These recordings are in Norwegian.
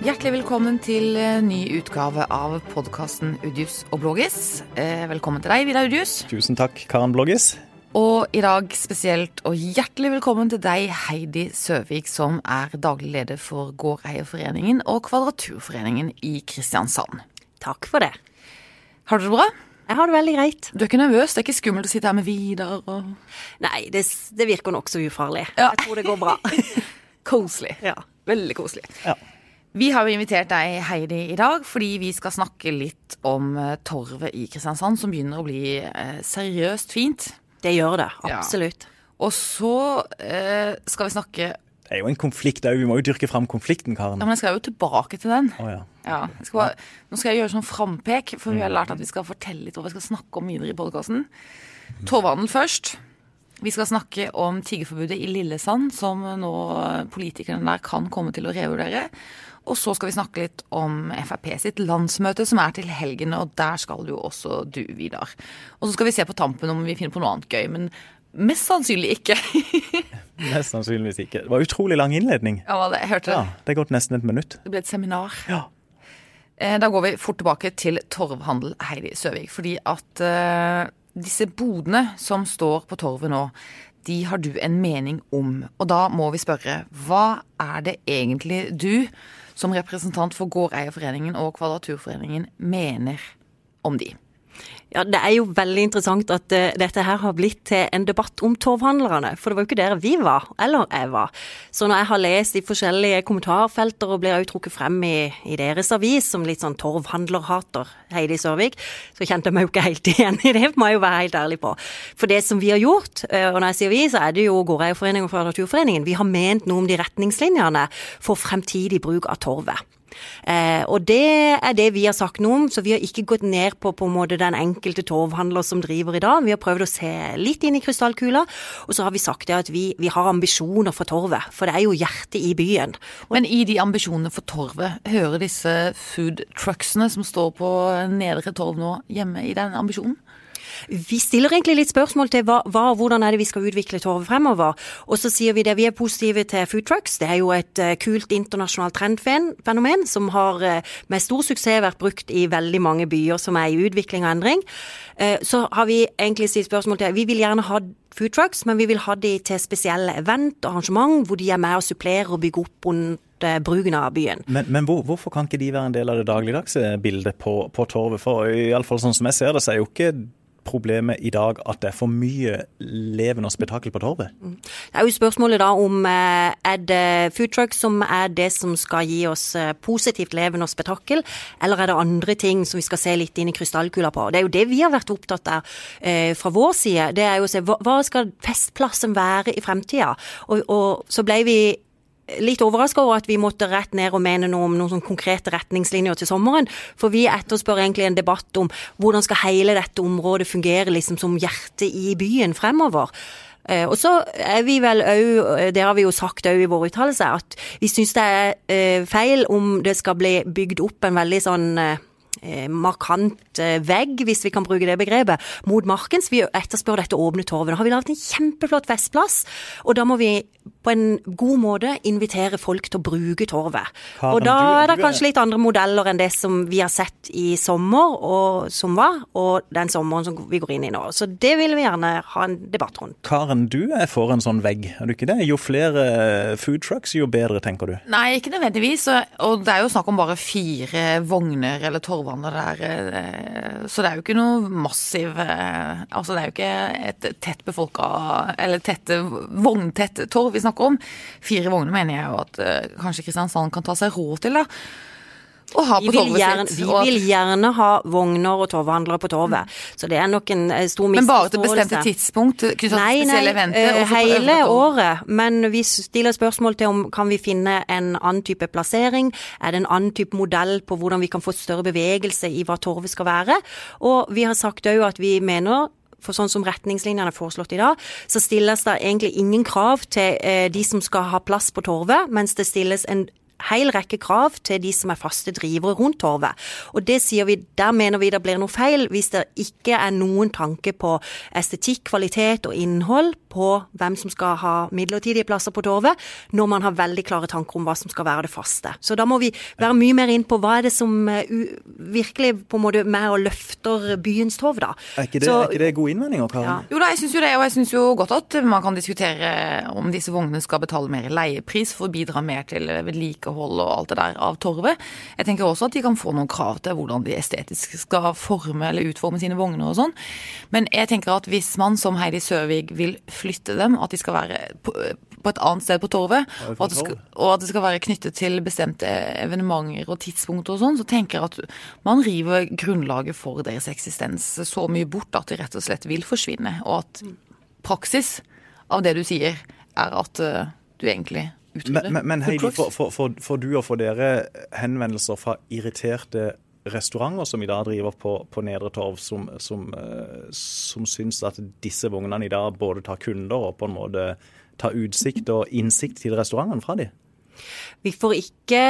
Hjertelig velkommen til eh, ny utgave av podkasten Udius og Blågis. Eh, velkommen til deg, Vidar Udius. Tusen takk, Karen Blågis. Og i dag spesielt og hjertelig velkommen til deg, Heidi Søvik, som er daglig leder for Gårdeierforeningen og Kvadraturforeningen i Kristiansand. Takk for det. Har du det bra? Jeg har det veldig greit. Du er ikke nervøs? Det er ikke skummelt å sitte her med Vidar og Nei, det, det virker nokså ufarlig. Ja. Jeg tror det går bra. Koselig. ja. Veldig koselig. Ja. Vi har jo invitert deg, Heidi, i dag fordi vi skal snakke litt om eh, torvet i Kristiansand, som begynner å bli eh, seriøst fint. Det gjør det. Ja. Absolutt. Og så eh, skal vi snakke Det er jo en konflikt òg. Vi må jo dyrke fram konflikten, Karen. Ja, men jeg skal jo tilbake til den. Oh, ja. Ja, jeg skal bare, nå skal jeg gjøre sånn frampek, for vi har lært at vi skal fortelle litt hva vi skal snakke om videre i podkasten. Torvhandel først. Vi skal snakke om tiggerforbudet i Lillesand, som nå politikerne der kan komme til å revurdere. Og så skal vi snakke litt om Frp sitt landsmøte, som er til helgen, og der skal jo også du, Vidar. Og så skal vi se på tampen om vi finner på noe annet gøy, men mest sannsynlig ikke. Mest sannsynligvis ikke. Det var utrolig lang innledning. ja, det, jeg hørte Ja, det. Det er gått nesten et minutt. Det ble et seminar. Ja. Eh, Da går vi fort tilbake til torvhandel, Heidi Søvik. Fordi at uh, disse bodene som står på torvet nå, de har du en mening om. Og da må vi spørre, hva er det egentlig du, som representant for Gårdeierforeningen og Kvadraturforeningen, mener om de? Ja, Det er jo veldig interessant at uh, dette her har blitt til en debatt om torvhandlerne. For det var jo ikke der vi var, eller jeg var. Så når jeg har lest i forskjellige kommentarfelter og blir også trukket frem i, i deres avis som litt sånn torvhandlerhater, Heidi Sørvik, så kjente jeg meg jo ikke helt igjen i det, må jeg jo være helt ærlig på. For det som vi har gjort, uh, og når jeg sier vi, så er det jo Gårdeierforeningen og Naturforeningen, vi har ment noe om de retningslinjene for fremtidig bruk av torvet. Eh, og det er det vi har sagt noe om, så vi har ikke gått ned på på en måte den enkelte torvhandler som driver i dag. Vi har prøvd å se litt inn i krystallkula, og så har vi sagt at vi, vi har ambisjoner for torvet. For det er jo hjertet i byen. Men i de ambisjonene for torvet, hører disse food trucksene som står på Nedre Torv nå, hjemme i den ambisjonen? Vi stiller egentlig litt spørsmål til hva, hva hvordan er det vi skal utvikle torvet fremover. Og så sier vi det, vi er positive til food trucks. Det er jo et uh, kult internasjonalt trendfenomen som har uh, med stor suksess vært brukt i veldig mange byer som er i utvikling og endring. Uh, Så har vi egentlig stilt spørsmål til Vi vil gjerne ha food trucks, men vi vil ha de til spesielle event og arrangement hvor de er med og supplerer og bygger opp rundt bruken av byen. Men, men hvor, hvorfor kan ikke de være en del av det dagligdagse bildet på, på torvet? For iallfall sånn som jeg ser det, så er jo ikke problemet i dag at det er for mye levende og spetakkel på torvet. Det er jo spørsmålet da om eh, er det food trucks som er det som skal gi oss eh, positivt levende og spetakkel, eller er det andre ting som vi skal se litt inn i krystallkula på. Det er jo det vi har vært opptatt av eh, fra vår side. Det er jo å se hva skal festplassen være i fremtida. Og, og så ble vi litt overraska over at vi måtte rett ned og mene noe om noen sånn konkrete retningslinjer til sommeren. For vi etterspør egentlig en debatt om hvordan skal hele dette området fungere liksom som hjertet i byen fremover. Eh, Og så er vi vel òg, det har vi jo sagt òg i vår uttalelse, at vi syns det er eh, feil om det skal bli bygd opp en veldig sånn eh, eh, markant eh, vegg, hvis vi kan bruke det begrepet, mot Markens. Vi etterspør dette åpne torvet. Nå har vi laget en kjempeflott festplass, og da må vi på en god måte invitere folk til å bruke torvet. Karen, og da er det kanskje litt andre modeller enn det som vi har sett i sommer, og som var, og den sommeren som vi går inn i nå. Så det vil vi gjerne ha en debatt rundt. Karen, du er for en sånn vegg, er du ikke det? Jo flere food trucks, jo bedre, tenker du. Nei, ikke nødvendigvis. og- Og det er jo snakk om bare fire vogner eller torvvanner der. eh, Så det er jo ikke noe massiv eh, Altså det er jo ikke et tett befolka Eller tette, vogntett torv vi snakker om. Fire vogner mener jeg jo at eh, kanskje Kristiansand kan ta seg råd til, da. Å ha Vi på vil, torvet gjerne, sitt. vi og vil gjerne ha vogner og torvhandlere på torvet. Så det er nok en stor misforståelse. men bare til bestemte tidspunkt Nei, nei, eventer? eh, hele året. Men vi stiller spørsmål til om kan vi finne en annen type plassering. Er det en annen type modell på hvordan vi kan få større bevegelse i hva torvet skal være? Og vi har sagt òg at vi mener for sånn som retningslinjene er foreslått i dag, så stilles det egentlig ingen krav til eh, de som skal ha plass på torvet, mens det stilles en hel rekke krav til de som er faste drivere rundt torvet. Og det sier vi, der mener vi det blir noe feil hvis det ikke er noen tanke på estetikk, kvalitet og innhold på hvem som skal ha midlertidige plasser på torvet, når man har veldig klare tanker om hva som skal være det faste. Så da må vi være mye mer inn på hva er det som uh, virkelig på en måte med og løfter byens torv, da. Er ikke det, Så, er ikke det gode innvendinger, Karen? Ja. Jo da, jeg syns jo det, og jeg syns jo godt at man kan diskutere om disse vognene skal betale mer leiepris for å bidra mer til vedlikehold og alt det der av torvet. Jeg tenker også at de kan få noen krav til hvordan de estetisk skal forme eller utforme sine vogner og sånn. Men jeg tenker at hvis man som Heidi Sørvig vil flytte dem, at de skal være på, på et annet sted på torvet, og at, skal, og at, det skal være knyttet til bestemte evenementer og tidspunkter og sånn, så tenker jeg at man river grunnlaget for deres eksistens så mye bort at de rett og slett vil forsvinne. Og at praksis av det du sier, er at uh, du egentlig utrydder. Men, men Heidi, får du og får dere henvendelser fra irriterte restauranter som i dag driver på, på Nedre Torv, som, som, uh, som syns at disse vognene i dag både tar kunder og på en måte tar utsikt og innsikt til restaurantene fra dem? Vi får ikke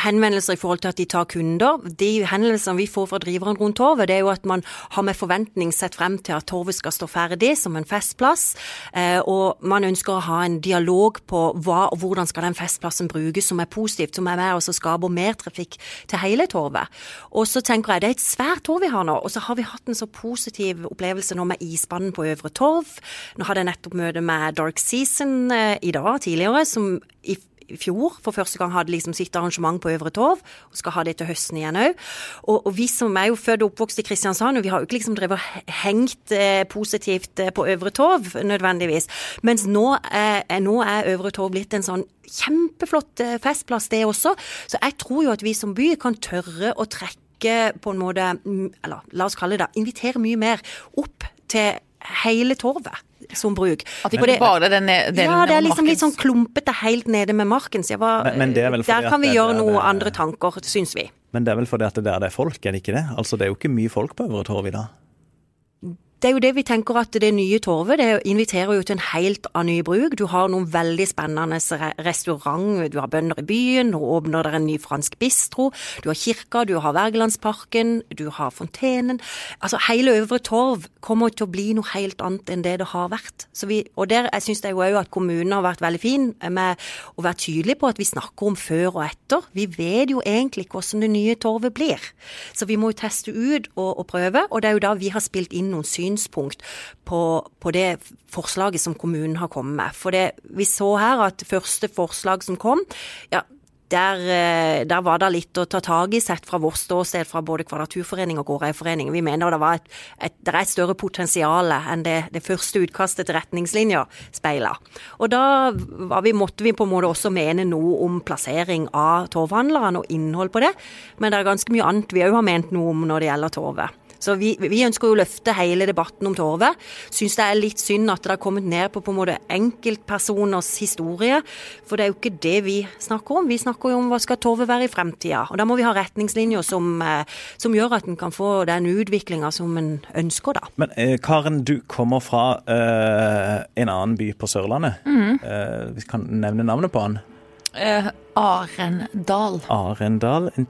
henvendelser i forhold til at de tar kunder. De henvendelsene vi får fra driveren rundt torvet, det er jo at man har med forventning sett frem til at torvet skal stå ferdig som en festplass. Eh, og man ønsker å ha en dialog på hva og hvordan skal den festplassen brukes som er positivt, som er med og skaper mer trafikk til hele torvet. Og så tenker jeg det er et svært torv vi har nå, og så har vi hatt en så positiv opplevelse nå med isbanen på Øvre Torv. Nå hadde jeg nettopp møte med Dark Season eh, i dag tidligere, som i i fjor for første gang hadde liksom sitt arrangement på Øvre Torv, og skal ha det til høsten igjen òg. Og, og, vi som er jo født og oppvokst i Kristiansand, og vi har jo ikke liksom drevet hengt eh, positivt eh, på Øvre Torv nødvendigvis. Mens nå er, nå er Øvre Torv blitt en sånn kjempeflott eh, festplass, det også. Så jeg tror jo at vi som by kan tørre å trekke på en måte, eller la oss kalle det, invitere mye mer opp til hele torvet som bruk. At ikke det, bare den delen Ja, det er liksom litt sånn klumpete helt nede med marken. Så var, men, men der kan vi gjøre noen andre tanker, syns vi. Men det er vel fordi at det der det er folk, er det ikke det? Altså Det er jo ikke mye folk på Øvre Torv i dag? Det er jo det vi tenker at det nye torvet det inviterer jo til en helt annen ny bruk. Du har noen veldig spennende restaurant, du har bønder i byen, nå åpner der en ny fransk bistro, du har kirka, du har Wergelandsparken, du har fontenen. Altså hele Øvre Torv kommer til å bli noe helt annet enn det det har vært. Vi, og der jeg syns jeg jo at kommunen har vært veldig fin med å være tydelig på at vi snakker om før og etter. Vi vet jo egentlig ikke hvordan det nye torvet blir. Så vi må jo teste ut og, og prøve, og det er jo da vi har spilt inn noen syn synspunkt på, på, det forslaget som kommunen har kommet med. For det, vi så her at første forslag som kom, ja, der, eh, der, var det litt å ta tak i, sett fra vårt ståsted, fra både Kvadraturforening og Gårdeiforening. Vi mener det, var et, et, det er et større potensial enn det, det første utkastet til retningslinjer speila. Og da vi, måtte vi på en måte også mene noe om plassering av torvhandlerne og innhold på det. Men det er ganske mye annet vi òg har ment noe om når det gjelder torvet. Så vi, vi, ønsker å løfte hele debatten om Torve. Syns det er litt synd at det har kommet ned på på en måte enkeltpersoners historie. For det er jo ikke det vi snakker om. Vi snakker jo om hva skal Torve være i fremtida. Og da må vi ha retningslinjer som, eh, som gjør at en kan få den utviklinga som en ønsker, da. Men eh, Karen, du kommer fra eh, en annen by på Sørlandet. Mm. Eh, vi kan nevne navnet på han. Eh, Arendal. Arendal. En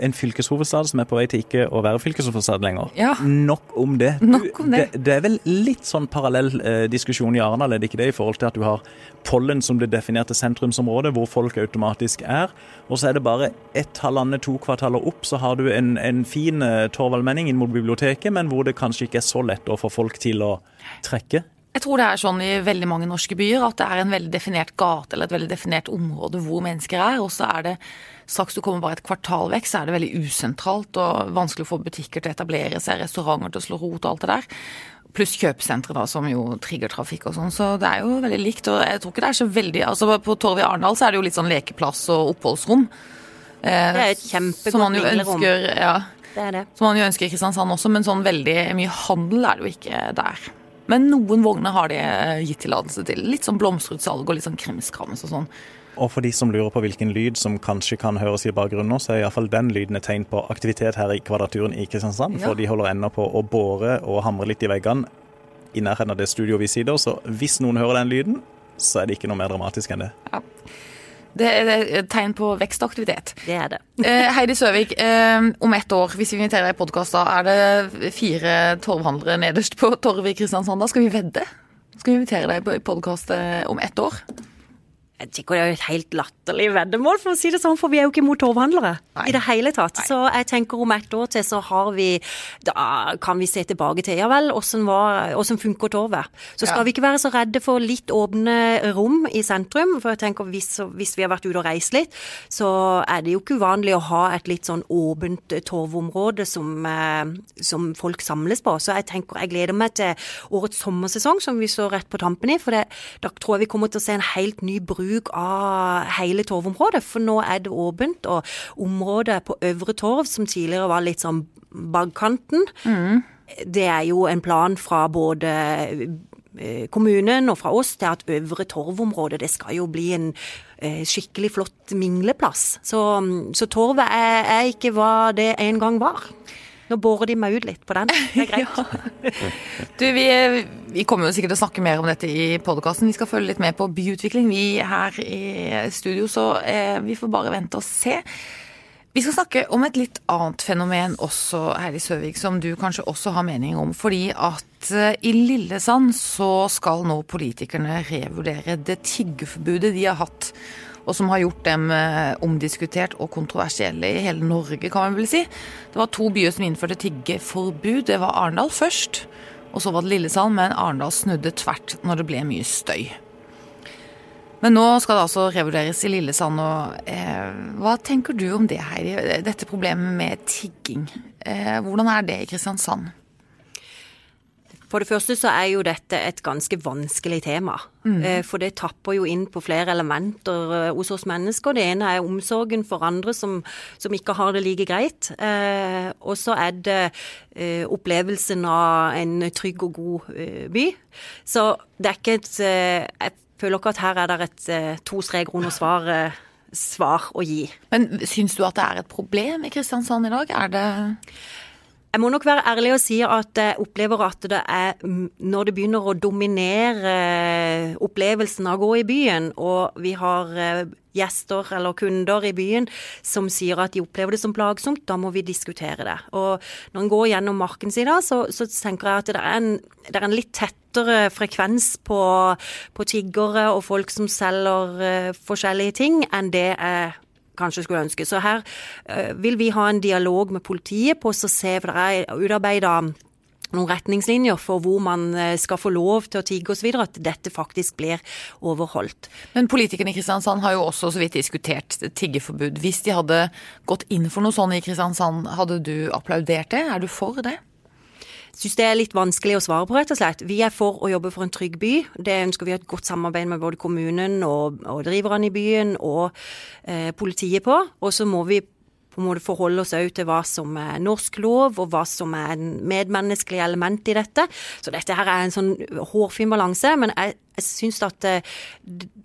en fylkeshovedstad som er på vei til ikke å være fylkeshovedstad lenger. Ja. Nok om det. Nok om det. det. det. er vel litt sånn parallell eh, diskusjon i Arendal, er det ikke det? I forhold til at du har Pollen som det definerte sentrumsområdet, hvor folk automatisk er. Og så er det bare ett halvannet, to kvartaler opp, så har du en, en fin uh, torvallmenning inn mot biblioteket, men hvor det kanskje ikke er så lett å få folk til å trekke. Jeg tror det er sånn i veldig mange norske byer at det er en veldig definert gate eller et veldig definert område hvor mennesker er, og så er det straks du kommer bare et kvartal vekk, så er det veldig usentralt og vanskelig å få butikker til å etablere seg, restauranter til å slå rot og alt det der. Pluss kjøpesentre, da, som jo trigger trafikk og sånn. Så det er jo veldig likt. Og jeg tror ikke det er så veldig Altså på Torvet i Arendal så er det jo litt sånn lekeplass og oppholdsrom. Eh, det er et kjempegodt hvilerom. Ja, det er det. Som man jo ønsker i Kristiansand også, men sånn veldig mye handel er det jo ikke der. Men noen vogner har de eh, gitt tillatelse til. Litt sånn blomsterutsalg og litt sånn krimskrams og sånn. Og for de som lurer på hvilken lyd som kanskje kan høres i bakgrunnen, så er iallfall den lyden et tegn på aktivitet her i Kvadraturen i Kristiansand. Ja. For de holder ennå på å bore og hamre litt i veggene i nærheten av det studioet vi sitter. Så hvis noen hører den lyden, så er det ikke noe mer dramatisk enn det. Ja. Det er et tegn på vekstaktivitet. Det er det. Eh, Heidi Søvik, eh, om ett år, hvis vi inviterer deg i podkast, er det fire torvhandlere nederst på torvet i Kristiansand. Da skal vi vedde? Skal vi invitere deg i podkast eh, om ett år? Jeg tenker det er jo et helt latterlig veddemål, for å si det sånn, for vi er jo ikke mot torvhandlere Nei. i det hele tatt. Nei. Så jeg tenker om ett år til så har vi Da kan vi se tilbake til ja vel, åssen funker torvet. Så skal Ja. vi ikke være så redde for litt åpne rom i sentrum, for jeg tenker hvis, hvis vi har vært ute og reist litt, så er det jo ikke uvanlig å ha et litt sånn åpent torvområde som, eh, som folk samles på. Så jeg tenker jeg gleder meg til årets sommersesong, som vi står rett på tampen i. For det, da tror jeg vi kommer til å se en helt ny bruk av hele torvområdet. For nå er det åpent, og området på Øvre Torv, som tidligere var litt sånn bakkanten, det er jo en plan fra både eh, kommunen og fra oss til at Øvre Torvområde det skal jo bli en eh, skikkelig flott mingleplass. Så, så Torvet er, er ikke hva det en gang var. Nå borer de meg ut litt på den. Det er greit. Du, vi, vi kommer jo sikkert til å snakke mer om dette i podkasten. Vi skal følge litt med på byutvikling, vi her i studio, så eh, vi får bare vente og se. Vi skal snakke om et litt annet fenomen også, Heidi Søvik, som du kanskje også har mening om. Fordi at eh, i Lillesand så skal nå politikerne revurdere det tiggeforbudet de har hatt. Og som har gjort dem eh, omdiskutert og kontroversielle i hele Norge, kan man vel si. Det var to byer som innførte tiggeforbud. Det var Arendal først, og så var det Lillesand, men Arendal snudde tvert når det ble mye støy. Men nå skal det altså revurderes i Lillesand. og eh, Hva tenker du om det, Heidi? Dette problemet med tigging. Eh, hvordan er det i Kristiansand? For det første så er jo dette et ganske vanskelig tema. Mm. For det tapper jo inn på flere elementer eh, hos oss mennesker. Det ene er omsorgen for andre som, som ikke har det like greit. Eh, Og så er det eh, opplevelsen av en trygg og god eh, by. Så det er ikke et eh, Jeg føler ikke at her er det et eh, to streker under svar, eh, svar å gi. Men syns du at det er et problem i Kristiansand i dag? Er det Jeg må nok være ærlig og si at jeg opplever at det er når det begynner å dominere eh, opplevelsen av å gå i byen, og vi har eh, gjester eller kunder i byen som sier at de opplever det som plagsomt, da må vi diskutere det. Og når en går gjennom marken sin så, så tenker jeg at det er en, det er en litt tettere frekvens på, på tiggere og folk som selger uh, forskjellige ting, enn det jeg kanskje skulle ønske. Så her eh, vil vi ha en dialog med politiet på å se, for det er utarbeida noen retningslinjer for hvor man eh, skal få lov til å tigge osv., at dette faktisk blir overholdt. Men politikerne i Kristiansand har jo også så vidt diskutert tiggeforbud. Hvis de hadde gått inn for noe sånt i Kristiansand, hadde du applaudert det? Er du for det? Syns det er litt vanskelig å svare på, rett og slett. Vi er for å jobbe for en trygg by. Det ønsker vi et godt samarbeid med både kommunen og, og driverne i byen og eh, politiet på. Og så må vi på en måte forholde oss òg til hva som er norsk lov, og hva som er en medmenneskelig element i dette. Så dette her er en sånn hårfin balanse, men jeg, jeg syns at eh,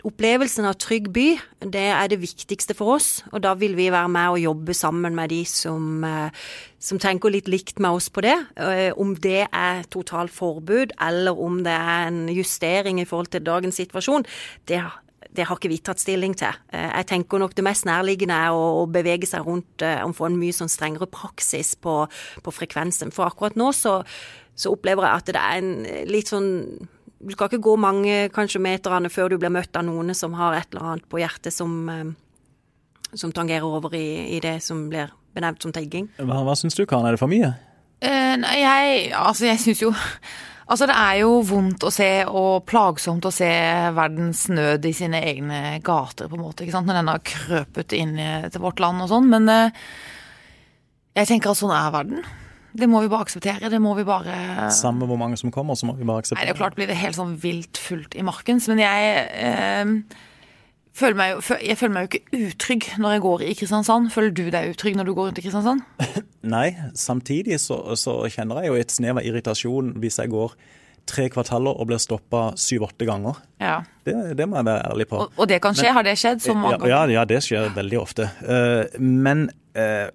opplevelsen av trygg by, det er det viktigste for oss. Og da vil vi være med og jobbe sammen med de som, eh, som tenker litt likt med oss på det. Eh, om det er totalt forbud, eller om det er en justering i forhold til dagens situasjon, det det har ikke vi tatt stilling til. Eh, Jeg tenker nok det mest nærliggende er å, å bevege seg rundt eh, og få en mye sånn strengere praksis på, på frekvensen. For akkurat nå så, så opplever jeg at det er en litt sånn Du skal ikke gå mange kanskje meterne før du blir møtt av noen som har et eller annet på hjertet som, eh, som tangerer over i, i det som blir benevnt som tigging. Hva, hva syns du, Karen? Er det for mye? Uh, nei, jeg Altså, jeg syns jo Altså, det er jo vondt å se, og plagsomt å se verdens nød i sine egne gater, på en måte, ikke sant, når den har krøpet inn til vårt land og sånn, men eh, jeg tenker at sånn er verden. Det må vi bare akseptere, det må vi bare Samme hvor mange som kommer, så må vi bare Nei, det er akseptere. klart blir det helt sånn vilt fullt i markens, men jeg eh, føler meg jeg føler meg jo ikke utrygg når jeg går i Kristiansand. Føler du deg utrygg når du går rundt i Kristiansand? Nei, samtidig så, så kjenner jeg jo et snev av irritasjon hvis jeg går tre kvartaler og blir stoppa syv-åtte ganger. Ja. Det, det må jeg være ærlig på. Og, og det kan skje? Har det skjedd så mange ganger? ja, ja, det skjer veldig ofte. Uh, men uh,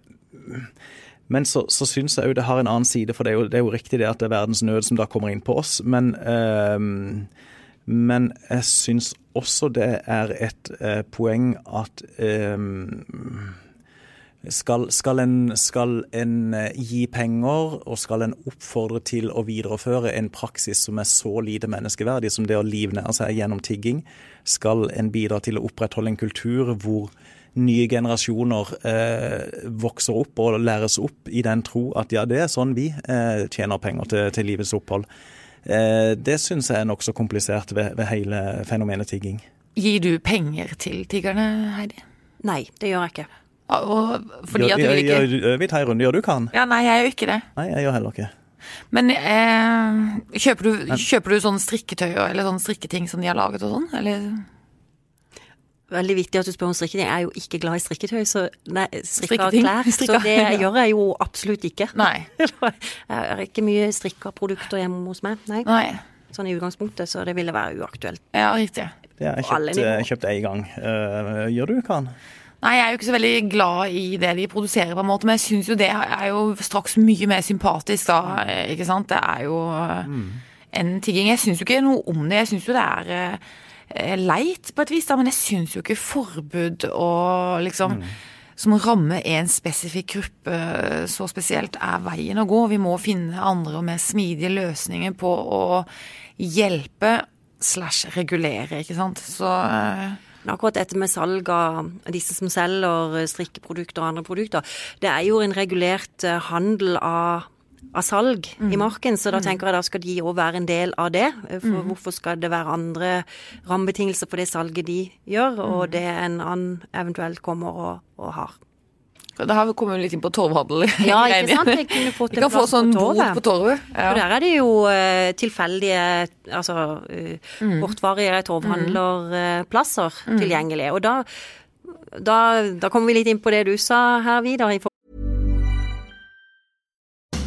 men så, så syns jeg jo det har en annen side, for det er, jo, det er jo riktig det at det er verdens nød som da kommer inn på oss. Men eh, Men jeg syns også det er et eh, poeng at eh, skal, skal, en, skal, en, eh, gi penger, og skal en oppfordre til å videreføre en praksis som er så lite menneskeverdig som det å livnære seg gjennom tigging, skal en bidra til å opprettholde en kultur hvor nye generasjoner eh, vokser opp og læres opp i den tro at ja, det er sånn vi eh, tjener penger til, til livets opphold. Eh, det syns jeg er nokså komplisert ved, ved hele fenomenet tigging. Gir du penger til tiggerne, Heidi? Nei, det gjør jeg ikke. Og fordi at du vil ikke Gjør, vi tar en runde, gjør du kan? Ja, nei, jeg gjør ikke det. Nei, jeg gjør heller ikke. Men eh, kjøper, du, kjøper du sånn strikketøy eller sånn strikketing som de har laget og sånn, eller? Veldig viktig at du spør om strikketing. Jeg er jo ikke glad i strikketøy, så nei, strikka Strikketing. klær. Så det ja. gjør jeg jo absolutt ikke. Nei. Jeg har ikke mye strikka produkter hjemme hos meg, nei. Nei. Sånn i utgangspunktet, så det ville være uaktuelt. Ja, riktig. Det har jeg kjøpt, nivåer. eh, gang. Uh, gjør du, hva? Nei, jeg er jo ikke så veldig glad i det de produserer, på en måte, men jeg syns jo det er jo straks mye mer sympatisk da, eh, ikke sant. Det er jo mm. en tigging. Jeg syns jo ikke noe om det. Jeg syns jo det er leit på et vis, da, men jeg syns jo ikke forbud og liksom som rammer en spesifikk gruppe så spesielt, er veien å gå. Vi må finne andre og mer smidige løsninger på å hjelpe slash regulere, ikke sant. Så eh, Men akkurat dette med salg av disse som selger strikkeprodukter og andre produkter, det er jo en regulert eh, handel av, av salg i marken, så da tenker jeg da skal de òg være en del av det. For hvorfor skal det være andre rammebetingelser på det salget de gjør, og det en annen eventuelt kommer og, og har. Da har vi kommet litt inn på torvhandel. Ja, ikke sant? Jeg kunne fått Vi en kan få sånn på torvet. på torvet. For der er det jo eh, tilfeldige altså uh, kortvarige torvhandlerplasser tilgjengelig. Og da, da, da kommer vi litt inn på det du sa her, Vidar.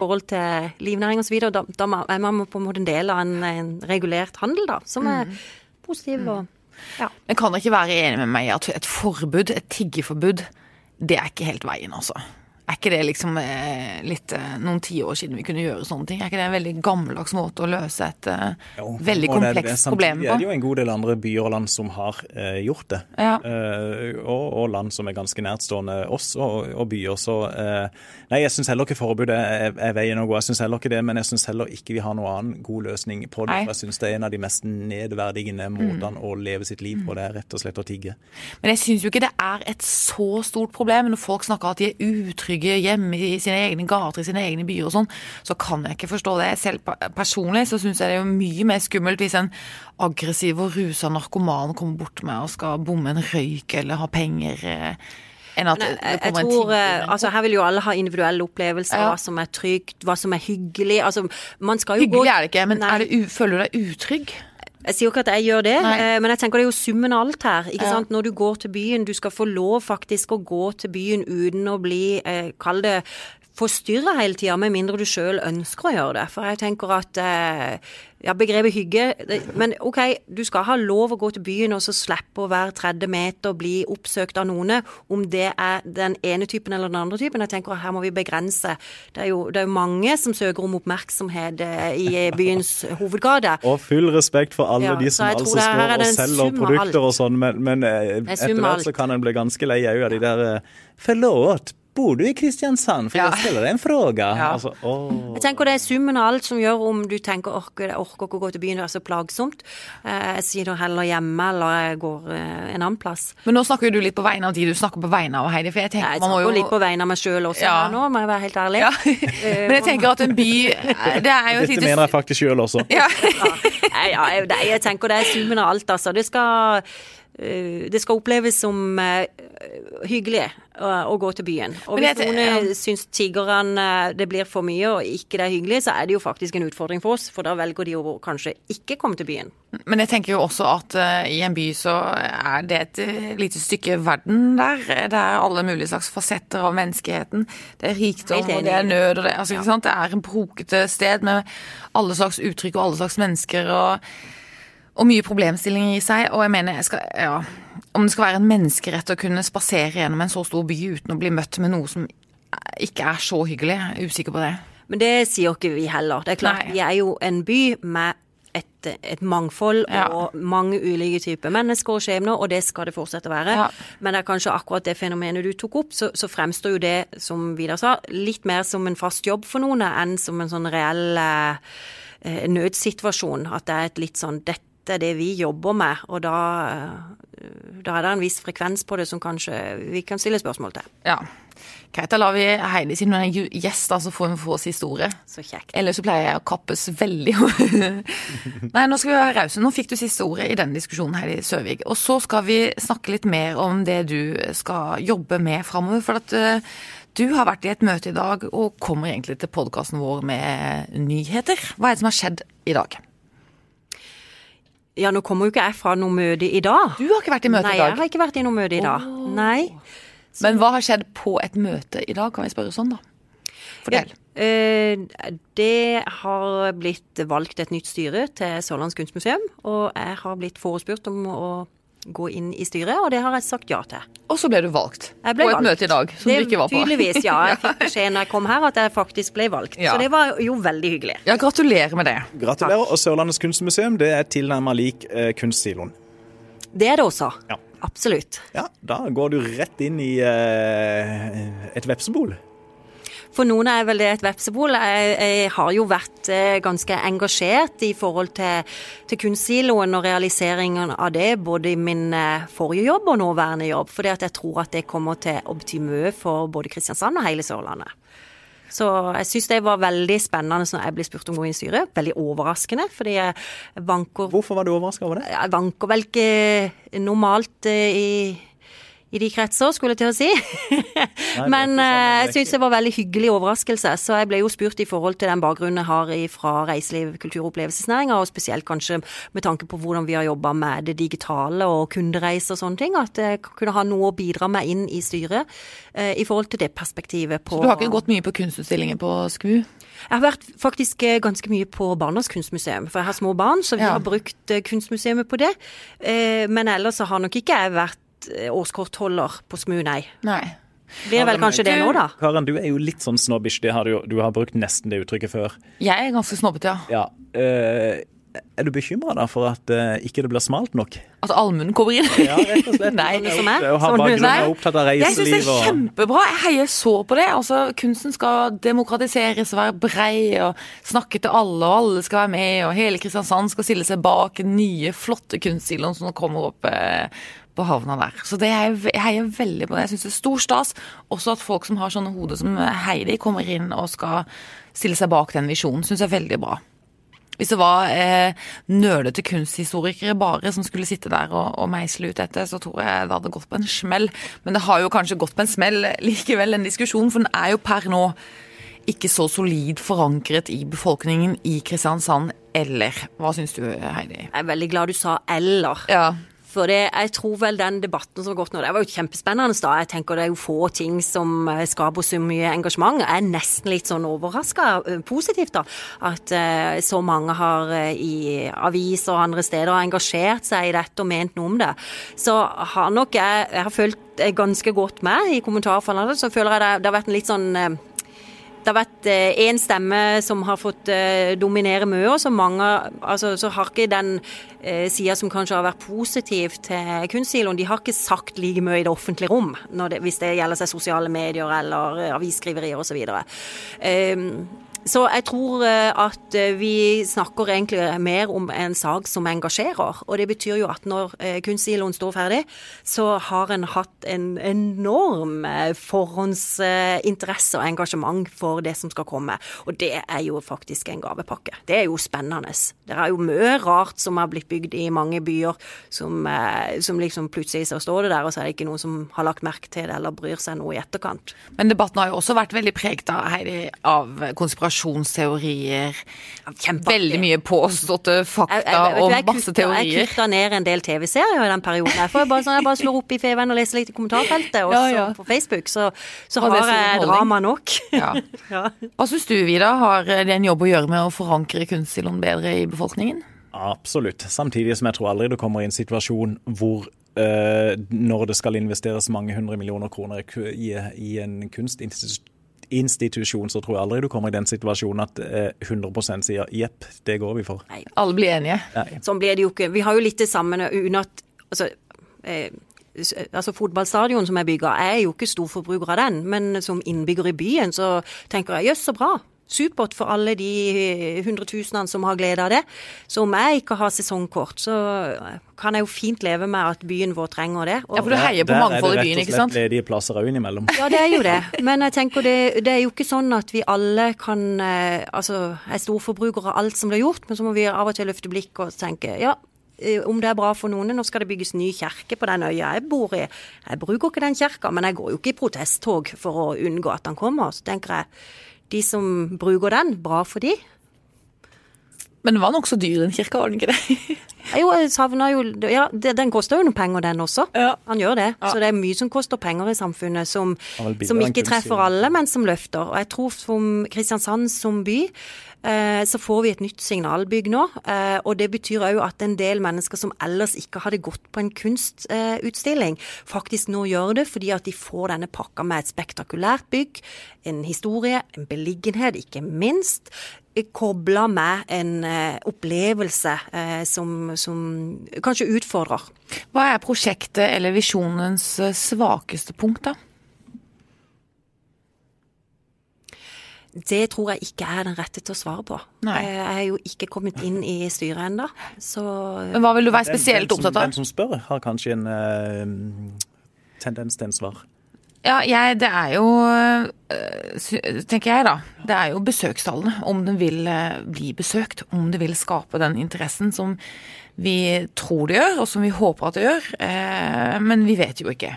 Forhold til livnæring osv. Da, da er man på en måte en del av en, en regulert handel, da, som er positiv og ja. Men kan dere ikke være enig med meg i at et forbud, et tiggeforbud, det er ikke helt veien, altså? Er ikke det liksom eh, litt eh, noen tiår siden vi kunne gjøre sånne ting? Er ikke det en veldig gammeldags måte å løse et eh, Jo, veldig komplekst problem Samtidig er det er jo en god del andre byer og land som har eh, gjort det. Ja. Eh, og, og land som er ganske nærtstående oss og, og byer. Så eh, nei, jeg syns heller ikke forbudet er, er veien å gå. Jeg syns heller ikke det, men jeg syns heller ikke vi har noen annen god løsning på det. Nei. For jeg syns det er en av de mest nedverdigende måtene å leve sitt liv på. Det er rett og slett å tigge. Men jeg syns jo ikke det er et så stort problem når folk snakker at de er utrygge hjemme i sine egne gater, i sine egne byer og sånn. Så kan jeg ikke forstå det. Selv personlig så syns jeg det er mye mer skummelt hvis en aggressiv og rusa narkoman kommer bort meg og skal bomme en røyk eller ha penger. eh, Enn at Nei, det jeg, jeg kommer en tror, eh, altså Her vil jo alle ha individuelle opplevelser, Ja. hva som er trygt, hva som er hyggelig. Altså, man skal jo Hyggelig gå er det ikke, men det føler du deg utrygg? Jeg sier jo ikke at jeg gjør det, Nei. eh, men jeg tenker det er jo summen av alt her. ikke Ja. sant? Når du går til byen, du skal få lov faktisk å gå til byen uten å bli, eh, kall det, forstyrra hele tida, med mindre du sjøl ønsker å gjøre det. For jeg tenker at eh, ja, begrepet hygge Men OK, du skal ha lov å gå til byen og så slippe å være tredje meter og bli oppsøkt av noen. Om det er den ene typen eller den andre typen. Jeg tenker her må vi begrense. Det er jo, det er mange som søker om oppmerksomhet eh, i byens hovedgate. Og full respekt for alle Ja, de som altså står og selger produkter alt. og sånn, men, men eh, er etter hvert så kan en bli ganske lei òg av de der eh, Forlåt, bor du i Kristiansand? For Ja. jeg stiller deg en fråga. Ja. Altså. Jeg tenker det er summen av alt som gjør om du tenker orker, orker ikke å gå til byen, det er så plagsomt. Eh, Jeg sier da heller hjemme, eller jeg går eh, en annen plass. Men nå snakker jo du litt på vegne av de du snakker på vegne av, Heidi. For jeg tenker Jeg man må jo litt på vegne av meg sjøl også Ja. nå, må jeg være helt ærlig. ja. Eh, Men jeg tenker at en by Det er jo Dette litt... mener jeg faktisk sjøl også. ja. Ja, jeg, tenker det er summen av alt, altså. Det skal eh, det skal oppleves som eh, hyggelig å, å gå til byen. Og hvis noen eh, ja. syns tiggerne eh, det blir for mye og ikke det er hyggelig, så er det jo faktisk en utfordring for oss, for da velger de å kanskje ikke komme til byen. Men jeg tenker jo også at uh, i en by så er det et eh, lite stykke verden der. Det er alle mulige slags fasetter av menneskeheten. Det er rikdom, og det er nød, og det, altså, sant? det er en brokete sted med alle slags uttrykk og alle slags mennesker. og og mye problemstillinger i seg, og jeg mener jeg skal, ja, om det skal være en menneskerett å kunne spasere gjennom en så stor by uten å bli møtt med noe som ikke er så hyggelig, jeg er usikker på det. Men det sier ikke vi heller. Det er klart, Nei. vi er jo en by med et, et mangfold Ja. og mange ulike typer mennesker og skjebner, og det skal det fortsette å være. Ja. Men det er kanskje akkurat det fenomenet du tok opp, så, så fremstår jo det, som Vidar sa, litt mer som en fast jobb for noen enn som en sånn reell eh, eh, nødsituasjon. At det er et litt sånn dette er det vi jobber med, og da, eh, da er det en viss frekvens på det som kanskje vi kan stille spørsmål til. Ja. Greit, da lar vi Heidi, siden hun er så får hun få siste ordet. Så kjekt. Ellers så pleier jeg å kappes veldig. Nei, nå skal vi være rause. Nå fikk du siste ordet i denne diskusjonen, Heidi Søvig. Og så skal vi snakke litt mer om det du skal jobbe med framover. For at eh, du har vært i et møte i dag og kommer egentlig til podkasten vår med nyheter. Hva er det som har skjedd i dag? Ja, nå kommer jo ikke jeg fra noe møte i dag. Du har ikke vært i møte Nei, i jeg har ikke vært i noe møte i dag. Nei. Men hva har skjedd på et møte i dag, kan vi spørre sånn, da? Fortell. Eh, det har blitt valgt et nytt styre til Sørlands kunstmuseum, og jeg har blitt forespurt om å gå inn i styret, og det har jeg sagt ja til. Og så ble du valgt ble på et valgt. møte i dag som det, du ikke var på. Tydeligvis, ja. Jeg fikk beskjed når jeg kom her at jeg faktisk ble valgt. Ja. Så det var jo veldig hyggelig. Ja, gratulerer med det. Gratulerer. Og Sørlandets kunstmuseum det er tilnærmet lik eh, Kunstsiloen. Det er det også. Ja. Absolutt. Ja, da går du rett inn i eh, et vepsebol. For noen er vel det et vepsebol. Jeg, jeg har jo vært eh, ganske engasjert i forhold til, til kunstsiloen og realiseringen av det, både i min eh, forrige jobb og nåværende jobb. Fordi jeg tror at det kommer til å bety mye for både Kristiansand og hele Sørlandet. Så jeg syns det var veldig spennende når jeg ble spurt om å gå inn i styret. Veldig overraskende, fordi jeg vanker Hvorfor var du overraska over det? jeg vanker vel ikke normalt eh, i, i de kretser, skulle jeg til å si. Men ikke sånn, eh, jeg det syns det var veldig hyggelig overraskelse. Så jeg ble jo spurt i forhold til den bakgrunnen jeg har fra reiseliv, kultur- og opplevelsesnæringa, og spesielt kanskje med tanke på hvordan vi har jobba med det digitale og kundereiser og sånne ting, at jeg kunne ha noe å bidra med inn i styret eh, i forhold til det perspektivet på Du har ikke gått mye på kunstutstillinger på SKU? jeg har vært faktisk eh, ganske mye på Barnas kunstmuseum, for jeg har små barn, så vi Ja. har brukt kunstmuseet på det. Eh, Men ellers så har nok ikke jeg vært årskortholder på SMU, nei. Nei. Blir vel kanskje det nå, da. Karen, du er jo litt sånn snobbish. Det har du, du har brukt nesten det uttrykket før. Jeg er ganske snobbete, ja. Ja. eh, er du bekymra for at eh, ikke det blir smalt nok? At allmuen kommer inn. Ja, rett og slett. Nei. Sånn som Sånn- er opptatt av Jeg syns det er kjempebra. Jeg heier så på det. Altså, Kunsten skal demokratiseres og være brei og snakke til alle, og alle skal være med. Og hele Kristiansand skal stille seg bak den nye, flotte kunstsiloen som nå kommer opp eh, på havna der. Så det jeg jeg heier veldig på det. Jeg syns det er stor stas. Også at folk som har sånne hoder som Heidi, kommer inn og skal stille seg bak den visjonen. Syns jeg er veldig bra. Hvis det var eh, nølete kunsthistorikere bare som skulle sitte der og, og meisle ut dette, så tror jeg det hadde gått på en smell. Men det har jo kanskje gått på en smell likevel, den diskusjonen, for den er jo per nå ikke så solid forankret i befolkningen i Kristiansand. Eller hva syns du, Heidi? Jeg er veldig glad du sa 'eller'. Ja. For det, jeg tror vel den debatten som har gått nå, det var jo kjempespennende da. Jeg tenker det er jo få ting som eh, skaper så mye engasjement. Jeg er nesten litt sånn overraska, positivt da, at eh, så mange har eh, i aviser og andre steder engasjert seg i dette og ment noe om det. Så har nok jeg, jeg har følt eh, ganske godt med i kommentarfallene. så føler jeg det, det har vært en litt sånn eh, det har vært én stemme som har fått eh, dominere mye, så mange altså, Så har ikke den eh, sida som kanskje har vært positiv til kunstsiloen, de har ikke sagt like mye i det offentlige rom, det, hvis det gjelder seg sosiale medier eller eh, avisskriverier osv. Så jeg tror eh, at eh, vi snakker egentlig mer om en sak som engasjerer. Og det betyr jo at når eh, kunstsiloen står ferdig, så har en hatt en enorm forhåndsinteresse og engasjement for det som skal komme. Og det er jo faktisk en gavepakke. Det er jo spennende. Det er jo mye rart som har blitt bygd i mange byer, som, som liksom plutselig så står det der, og så er det ikke noen som har lagt merke til det eller bryr seg noe i etterkant. Men debatten har jo også vært veldig preget av, Heidi, av konspirasjon konspirasjonsteorier. Veldig mye påståtte fakta jeg, jeg, jeg, og masse teorier. Jeg kutta ned en del TV-serier i den perioden. Jeg, får bare, sånn, jeg bare slår opp i Feven og leser litt i kommentarfeltet, og ja, ja. på Facebook, så, så har jeg drama nok. Ja. ja. Hva syns du, Vida? Har det en jobb å gjøre med å forankre kunststilen bedre i befolkningen? Absolutt. Samtidig som jeg tror aldri det kommer i en situasjon hvor Uh, når det skal investeres mange hundre millioner kroner i, i en kunstinstitusjon institusjon, så tror jeg aldri du kommer i den situasjonen at 100 eh, sier jepp, det går vi for. Nei, alle blir enige. Nei. Sånn blir det jo ikke. Vi har jo litt det samme uten at altså, eh, altså Fotballstadion som er bygga, jeg er jo ikke storforbruker av den, men som innbygger i byen så tenker jeg jøss, så bra supert for alle de hundretusenene som har glede av det. Så om jeg ikke har sesongkort, så kan jeg jo fint leve med at byen vår trenger det. Og ja, For du heier på mangfold i byen, ikke sant? Der er det rett og slett ledige plasser òg innimellom. Ja, det er jo det. Men jeg tenker det, det, er jo ikke sånn at vi alle kan eh, Altså, er storforbrukere av alt som blir gjort, men så må vi av og til løfte blikket og tenke ja, eh, om det er bra for noen. Nå skal det bygges ny kjerke på den øya jeg bor i. Jeg bruker ikke den kjerka, men jeg går jo ikke i protesttog for å unngå at den kommer. Så tenker jeg de som bruker den, bra for de. Men det var nokså dyr, den kirka, var den ikke det? jo, jeg savner jo Ja, den koster jo noen penger, den også. Ja. Han gjør det. Ja. Så det er mye som koster penger i samfunnet, som, som ikke treffer alle, men som løfter. Og jeg tror som Kristiansand som by Eh, så får vi et nytt signalbygg nå. Eh, og det betyr òg at en del mennesker som ellers ikke hadde gått på en kunstutstilling, faktisk nå gjør det fordi at de får denne pakka med et spektakulært bygg, en historie, en beliggenhet, ikke minst kobla med en uh, opplevelse uh, som, som, kanskje utfordrer. Hva er prosjektet eller visjonens svakeste punkt, da? Det tror jeg ikke er den rette til å svare på. Nei. Jeg er jo ikke kommet inn i styret ennå, så Men hva vil du være spesielt opptatt av? Den som spør, har kanskje en uh, tendens til en svar. Ja, jeg, det er jo uh, Tenker jeg, da. Det er jo besøkstallene. Om den vil uh, bli besøkt. Om det vil skape den interessen som vi tror det gjør, og som vi håper at det gjør. men vi vet jo ikke.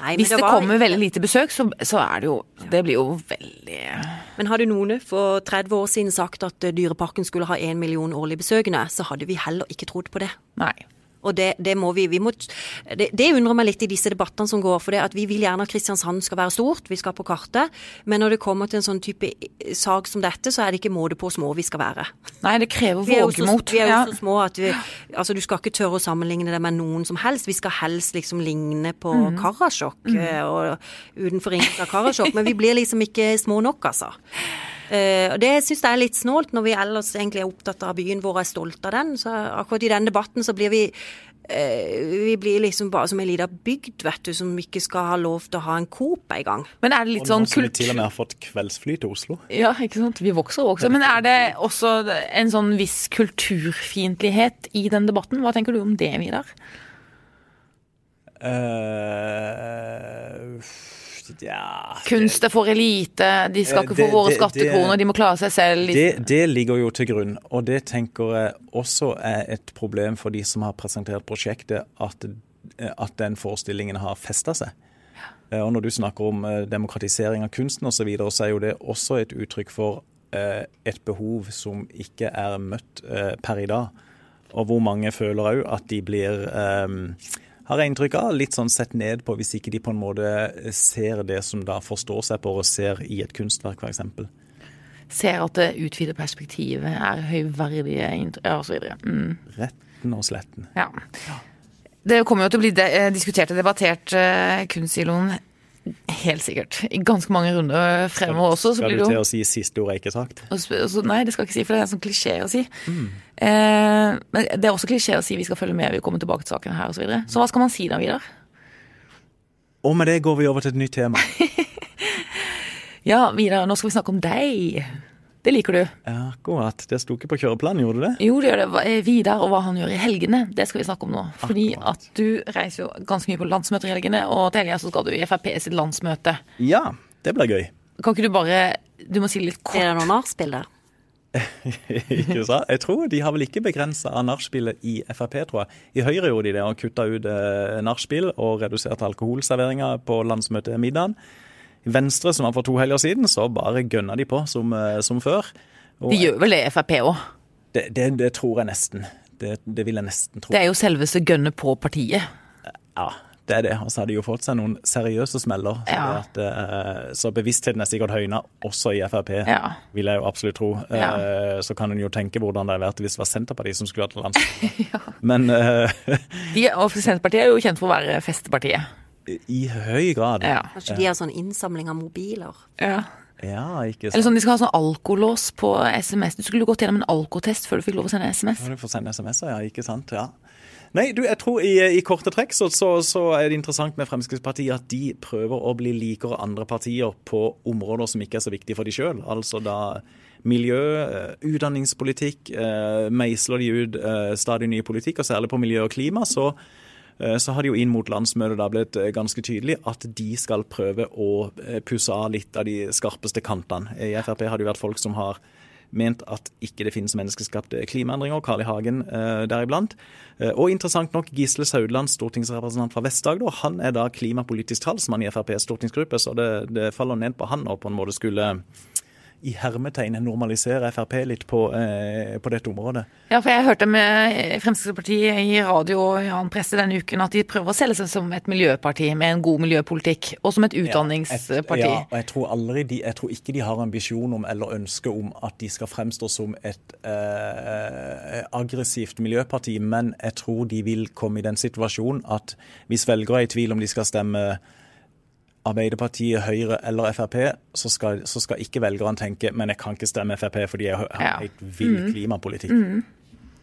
Nei, Hvis det, det kommer veldig lite besøk, så, så, er det jo Det blir jo veldig Men hadde noen for 30 år siden sagt at Dyreparken skulle ha 1 million årlig besøkende, så hadde vi heller ikke trodd på det. Nei. Og det, det må vi, vi må, det, det, undrer meg litt i disse debattene som går. For det at vi vil gjerne at Kristiansand skal være stort, vi skal på kartet. Men når det kommer til en sånn type sak som dette, så er det ikke måte på hvor små vi skal være. Nei, det krever vågemot. Vi er jo så, så små at vi Altså, du skal ikke tørre å sammenligne det med noen som helst. Vi skal helst liksom ligne på mm. Karasjok, mm. og utenfor ringen av Karasjok. Men vi blir liksom ikke små nok, altså. Uh, og Det syns jeg er litt snålt, når vi ellers egentlig er opptatt av byen vår og er stolt av den. Så akkurat i den debatten så blir vi uh, vi blir liksom bare som en liten bygd, vet du, som ikke skal ha lov til å ha en Coop engang. Men er det litt sånn kult... til og med har fått kveldsfly til Oslo. Ja, ikke sant. Vi vokser også. Men er det også en sånn viss kulturfiendtlighet i den debatten? Hva tenker du om det, Vidar? Uh, ja, Kunst er for elite, de skal ikke få våre skattekroner, de må klare seg selv. Det, det, ligger jo til grunn, og det tenker jeg også er et problem for de som har presentert prosjektet, at, at den forestillingen har festa seg. Eh, og Når du snakker om eh, demokratisering av kunsten osv., så, videre, så er jo det også et uttrykk for eh, et behov som ikke er møtt per i dag. Og hvor mange føler òg at de blir har jeg inntrykk av, litt sånn sett ned på hvis ikke de på en måte ser det som da forstår seg på og ser i et kunstverk, f.eks. Ser at det utvider perspektivet, er høyverdige osv. Mm. Retten og sletten. Ja. Det kommer jo til å bli diskutert og debattert uh, kunstsiloen Helt sikkert. I ganske mange runder fremover også. skal du til å si siste ordet ikke sagt? Så, nei, det skal jeg ikke si, for det er en sånn klisjé å si. Mm. Eh, men det er også klisjé å si vi skal følge med, vi kommer tilbake til saken her osv. Så, videre. så hva skal man si da, Vidar? Og med det går vi over til et nytt tema. ja, Vidar, nå skal vi snakke om deg. Det liker du. Ja, Akkurat. Det sto ikke på kjøreplanen, gjorde det det? Jo, det gjør det. Vidar og hva han gjør i helgene, det skal vi snakke om nå. Fordi Akkurat. at du reiser jo ganske mye på landsmøter i helgene, og til helga så skal du i Frp sitt landsmøte. Ja, det blir gøy. Kan ikke du bare Du må si litt kort. Er det noen nachspiel der? ikke sant? Jeg tror De har vel ikke begrensa nachspielet i Frp, tror jeg. I Høyre gjorde de det, og kutta ut eh, nachspiel og reduserte alkoholserveringa på landsmøtemiddagen. I Venstre, som var for to helger siden, så bare gønna de på som, eh, som før. Og De gjør vel det Frp òg. det, det, det tror jeg nesten. Det, det vil jeg nesten tro. Det er jo selveste gønnet på partiet. Ja, det er det. Og så har de jo fått seg noen seriøse smeller. Så, Ja. det at, eh, så bevisstheten er sikkert høyna også i Frp, Ja. vil jeg jo absolutt tro. Ja. Eh, Så kan en jo tenke hvordan det hadde vært hvis det var Senterpartiet som skulle hatt landsmøte. Men uh, De, og Senterpartiet er jo kjent for å være festepartiet. I høy grad. Ja. Kanskje de har sånn innsamling av mobiler? ja. Ja, ikke Eller sånn, De skal ha sånn alkolås på SMS. Du skulle gått gjennom en alkotest før du fikk lov å sende SMS. Ja, Du får sende SMS-er, ja. Ikke sant. Ja. Nei, du, jeg tror i, i korte trekk så, så, så er det interessant med Fremskrittspartiet at de prøver å bli likere andre partier på områder som ikke er så viktige for de sjøl. Altså da miljø, eh, utdanningspolitikk. eh, Meisler de ut eh, stadig ny politikk, og særlig på miljø og klima. så så har det jo inn mot landsmøtet da blitt eh, ganske tydelig at de skal prøve å eh, pusse av litt av de skarpeste kantene. I Frp har det jo vært folk som har ment at ikke det finnes menneskeskapte klimaendringer, Carl I. Hagen eh, deriblant. Eh, og interessant nok, Gisle Saudland, stortingsrepresentant fra Vest-Agder, han er da klimapolitisk talsmann i FrPs stortingsgruppe, så det, det faller ned på han å på en måte skulle i hermetegn normalisere Frp litt på, eh, på dette området. Ja, for jeg hørte med Fremskrittspartiet i radio og i annen presse denne uken at de prøver å selge seg som et miljøparti med en god miljøpolitikk, og som et utdanningsparti. Ja, og jeg tror, aldri de, jeg tror ikke de har ambisjon om eller ønske om at de skal fremstå som et eh, aggressivt miljøparti, men jeg tror de vil komme i den situasjonen at hvis velgere er i tvil om de skal stemme Arbeiderpartiet, Høyre eller Frp, så skal, så skal ikke velgerne tenke men jeg kan ikke stemme Frp fordi jeg har Ja. helt vill klimapolitikk.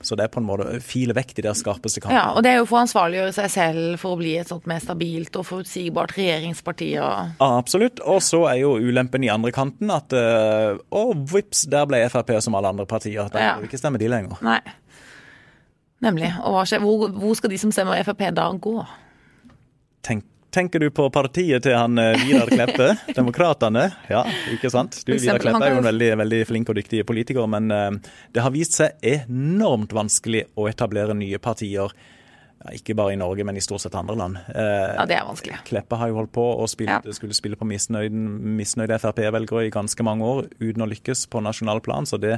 Så det er på en måte file vekk de der skarpeste kampene. Ja, og det er jo for å ansvarliggjøre seg selv for å bli et sånt mer stabilt og forutsigbart regjeringsparti. Og... Ja, absolutt. Og så er jo ulempen i andre kanten at uh, Å, vips, der ble Frp som alle andre partier. Da Ja. ikke stemme de lenger. Nei. Nemlig. Og? Hvor, hvor skal de som stemmer Frp da gå? Tenk, tenker du på partiet til han eh, Vidar Kleppe, Demokratene? Ja, ikke sant? Du, Vidar Kleppe er jo en veldig, veldig flink og dyktig politiker, men eh, det har vist seg enormt vanskelig å etablere nye partier. Ikke bare i Norge, men i stort sett andre land. Eh, Ja, det er vanskelig. Kleppe har jo holdt på og spilt, Ja. skulle spille på misnøyde Frp-velgere i ganske mange år uten å lykkes på nasjonal plan. Så det,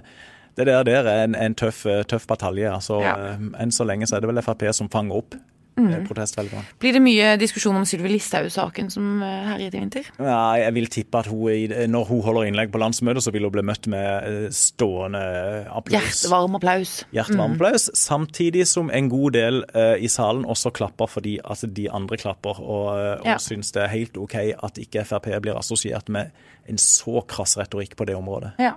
det der, der er en, en tøff, tøff batalje. Altså, Ja. enn så lenge så er det vel Frp som fanger opp eh, protestvelgerne. Blir det mye diskusjon om Sylvi Listhaug-saken som eh, herjet i vinter? Ja, jeg vil tippe at hun, når hun holder innlegg på landsmøtet, så vil hun bli møtt med eh, stående applaus. Hjertevarm applaus. Hjertevarm applaus. Samtidig som en god del uh, i salen også klapper fordi at de andre klapper, og, eh, og Ja. syns det er helt OK at ikke Frp blir assosiert med en så krass retorikk på det området. Ja.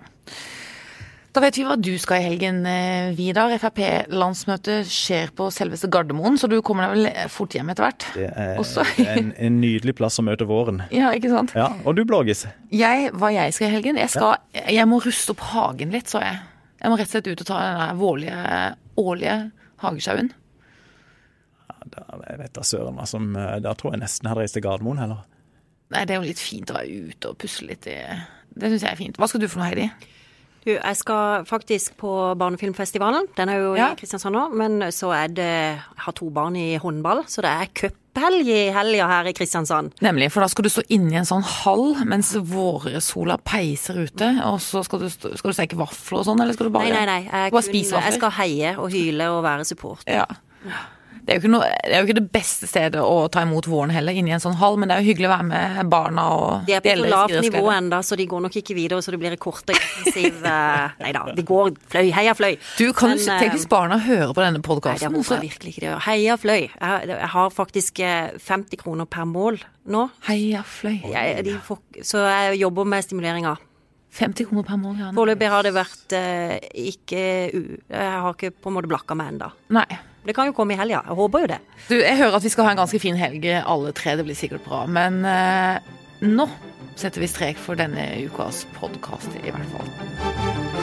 Da vet vi hva du skal i helgen, eh, Vidar. Frp-landsmøtet skjer på selveste Gardermoen, så du kommer deg vel fort hjem etter hvert? Det er, en, en nydelig plass å møte våren. Ja, ikke sant? Ja, Og du, Blågis? Jeg, hva jeg skal i helgen? Jeg, skal, jeg må ruste opp hagen litt, så jeg. Jeg må rett og slett ut og ta den der vårlige, årlige hagesjauen. Da, jeg vet da søren hva som eh, Da tror jeg nesten hadde reist til Gardermoen, heller. Nei, det er jo litt fint å være ute og pusle litt i Det syns jeg er fint. Hva skal du for noe, Heidi? Du, jeg skal faktisk på barnefilmfestivalen. Den er jo Ja. i Kristiansand nå. Men så er det Jeg har to barn i håndball, så det er cuphelg i helga her i Kristiansand. Nemlig, for da skal du stå inne i en sånn hall mens vårsola peiser ute, og så skal du, skal du steke vafler og sånn, eller skal du bare Nei, nei, nei. Jeg, kun, jeg skal heie og hyle og være support. Ja. Det er, noe, det er jo ikke det beste stedet å ta imot våren heller, inni en sånn hall, men det er jo hyggelig å være med barna og De er på så lavt nivå ennå, så de går nok ikke videre, så det blir en kort og intensiv eh, Nei da, de går fløy. Heia fløy. Du, kan Men, du ikke tenk hvis barna hører på denne Nei, det podkasten? håper jeg virkelig ikke de gjør. Heia fløy. Jeg, jeg har faktisk eh, 50 kroner per mål nå. Heia fløy. Jeg, får, så jeg jobber med stimuleringa. 50 kroner per mål, ja. Foreløpig har det vært eh, ikke. Jeg har ikke på en måte blakka meg ennå. Det kan jo komme i helga. Jeg håper jo det. Du, jeg hører at vi skal ha en ganske fin helg alle tre, det blir sikkert bra. Men eh, nå setter vi strek for denne ukas podkast, i hvert fall.